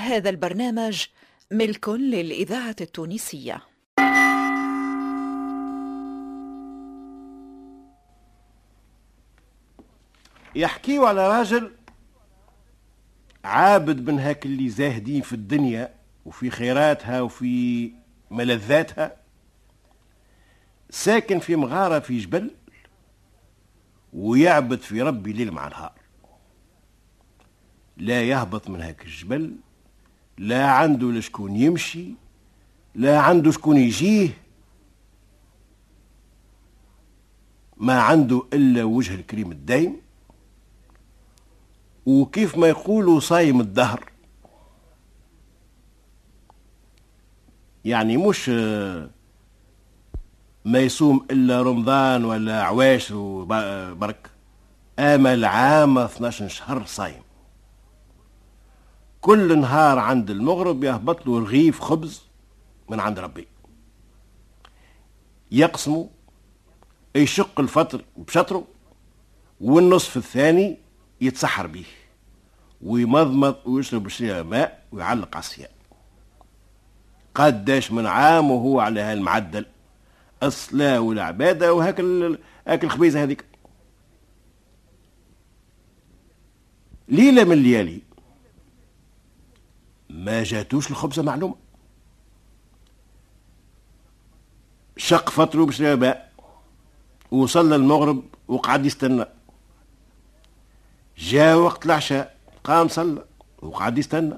هذا البرنامج ملك للإذاعة التونسية. يحكيوا على راجل عابد من هاك اللي زاهدين في الدنيا وفي خيراتها وفي ملذاتها ساكن في مغارة في جبل ويعبد في ربي ليل مع نهار. لا يهبط من هاك الجبل لا عنده لشكون يمشي لا عنده شكون يجيه ما عنده إلا وجه الكريم الدايم وكيف ما يقولوا صايم الدهر. يعني مش ما يصوم إلا رمضان ولا عواش برك آمل عام 12 شهر صايم. كل نهار عند المغرب يهبط له رغيف خبز من عند ربي. يقسمه يشق الفطر بشطره والنصف الثاني يتسحر به ويمضمض ويشرب شوية ماء ويعلق الصيام قداش من عام وهو على هالمعدل. الصلاة والعبادة وهاك هاك الخبيزة هذيك. ليلة من الليالي ما جاتوش الخبزة معلومة. شق فطره بشرب ماء وصلى المغرب وقعد يستنى جاء وقت العشاء قام صلى وقعد يستنى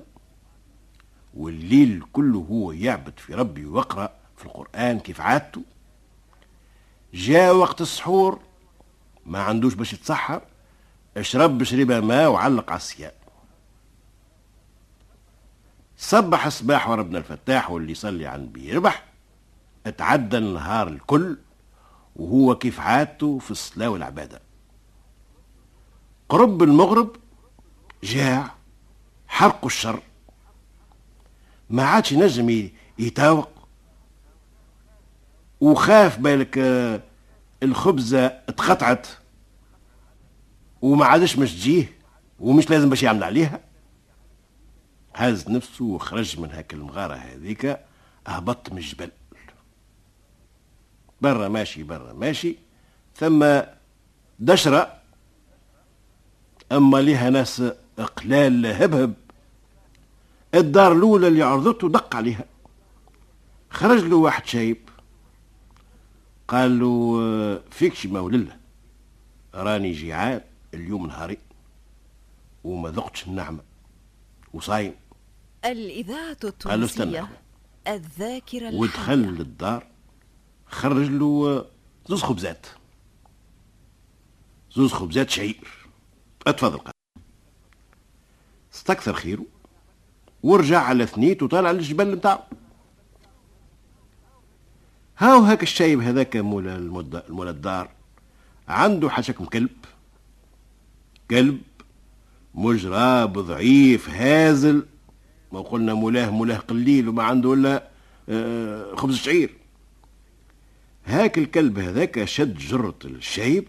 والليل كله هو يعبد في ربي ويقرأ في القرآن كيف عادته. جاء وقت السحور ما عندوش باش يتسحر اشرب بشربة ماء وعلق على الصيام صبح الصباح وربنا الفتاح واللي يصلي عن بيربح اتعدى النهار الكل وهو كيف عادته في الصلاة والعبادة. قرب المغرب جاع حرق الشر. ما عادش ينجم يتاوق. وخاف بالك الخبزة اتقطعت. وما عادش مش تجيه ومش لازم باش يعمل عليها. هز نفسه وخرج من هاك المغارة هذيك أهبط من الجبل. برا ماشي برا ماشي. ثم دشرة. أما ليها ناس قلال هبهب. الدار الأولى اللي عرضته دق عليها. خرج له واحد شايب. قال له فيك شي مولله راني جيعان اليوم نهاري. وما ذقتش النعمة. وصايم. الإذاعة التونسية الذاكرة ودخل للدار خرج له زوز خبزات. زوز خبزات شعير أتفضل قال. استكثر خيره ورجع على ثنيت وطالع للجبل نتاعو هاو هاك الشايب هذاك مول المول الدار. عنده حشكم كلب كلب. مجراب ضعيف هازل. ما قلنا مولاه مولاه قليل وما عنده إلا آه، خبز شعير. هاك الكلب هذاك شد جرة الشايب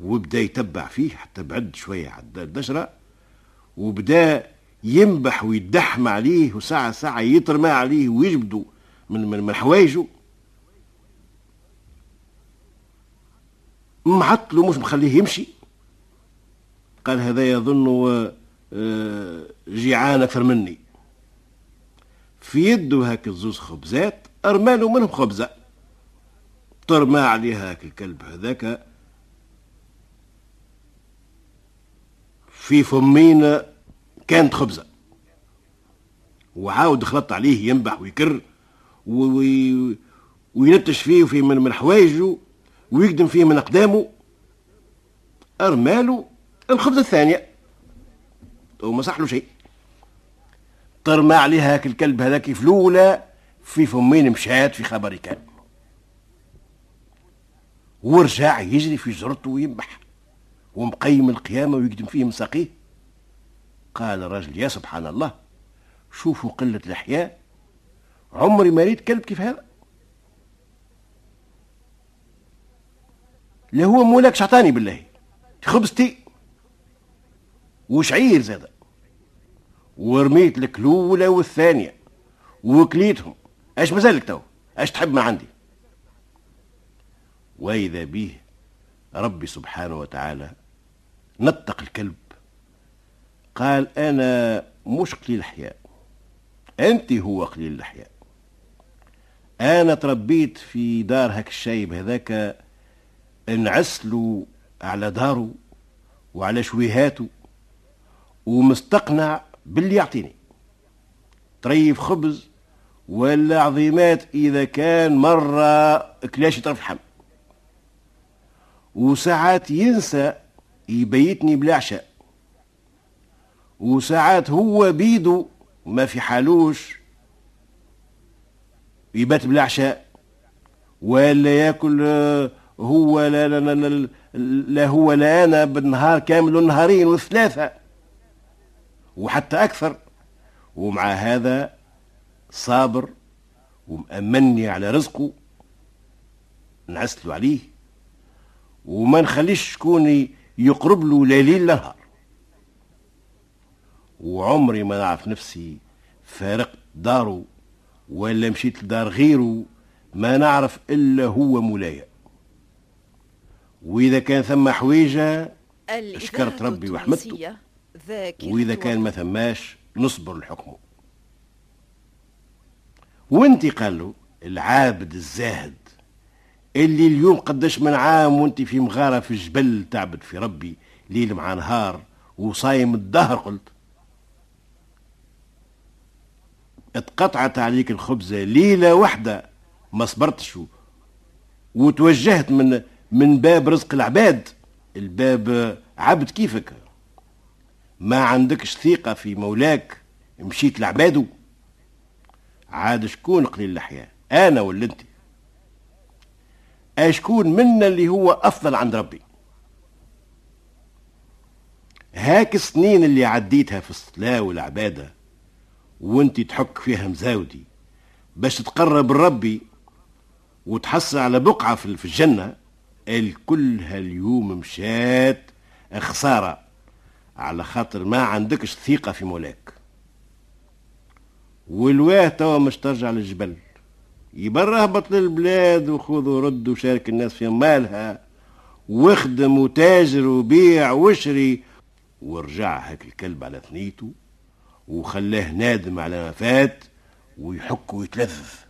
وبدا يتبع فيه حتى بعد شوية عدى الدشرة وبدا ينبح ويدحم عليه وساعة ساعة يترمى عليه ويجبدوا من من, من حوايجه. معطله مش مخليه يمشي. قال هذا يظن آه، جيعان أكثر مني. في يده هاك الزوز خبزات أرماله منهم خبزة. ترمى عليها هاك الكلب هذاك. في فمين كانت خبزة. وعاود خلط عليه ينبح ويكر وينتش فيه في من, من حوايجه ويقدم فيه من أقدامه. أرماله الخبزة الثانية. وما صح له شيء. ترمى عليها هاك الكلب هذاك فلولة في فمين مشات في خبر كان. ورجع يجري في جرته وينبح. ومقيم القيامة ويقدم فيه مساقيه. قال الرجل يا سبحان الله شوفوا قلة الأحياء. عمري ما ريت كلب كيف هذا. لا هو مولاك شعطاني بالله. خبزتي وشعير زاد ورميت لك الاولى والثانية وكليتهم. اش مازالك تو؟ اش تحب ما عندي؟ وإذا به ربي سبحانه وتعالى نطق الكلب. قال أنا مش قليل الحياء أنت هو قليل الحياء أنا تربيت في دار هاك الشايب هذاك نعسلو على داره وعلى شويهاته ومستقنع باللي يعطيني طريف خبز ولا عظيمات إذا كان مرة كلاش طرف حم وساعات ينسى يبيتني بلا عشاء وساعات هو بيدو ما في حالوش يبات بلا عشاء ولا ياكل هو لا لا, لا, لا, لا هو لا أنا بالنهار كامل ونهارين وثلاثه وحتى أكثر. ومع هذا صابر ومأمني على رزقه. نعسلو عليه. وما نخليش شكون يقرب له لا ليل لا نهار. وعمري ما نعرف نفسي فارقت داره ولا مشيت لدار غيره ما نعرف إلا هو مولاي. وإذا كان ثم حويجة شكرت ربي وحمدته وإذا كان ما ثماش نصبر لحكمه. وأنت قال له العابد الزاهد اللي اليوم قداش من عام وأنت في مغارة في الجبل تعبد في ربي ليل مع نهار وصايم الدهر قلت. اتقطعت عليك الخبزة ليلة واحدة ما صبرتش. وتوجهت من من باب رزق العباد. الباب عبد كيفك؟ ما عندكش ثقة في مولاك مشيت لعباده؟ عاد شكون قليل الحياة أنا ولا أنت؟ أشكون منا اللي هو أفضل عند ربي؟ هاك السنين اللي عديتها في الصلاة والعبادة وأنت تحك فيها مزاودي باش تقرب لربي وتحصل على بقعة في الجنة الكل هاليوم مشات خسارة. على خاطر ما عندكش ثقة في مولاك. والواه توا مش ترجع للجبل. يبرا اهبط للبلاد وخذ ورد وشارك الناس في مالها واخدم وتاجر وبيع واشري. ورجع هاك الكلب على ثنيته وخلاه نادم على ما فات ويحك ويتلذذ.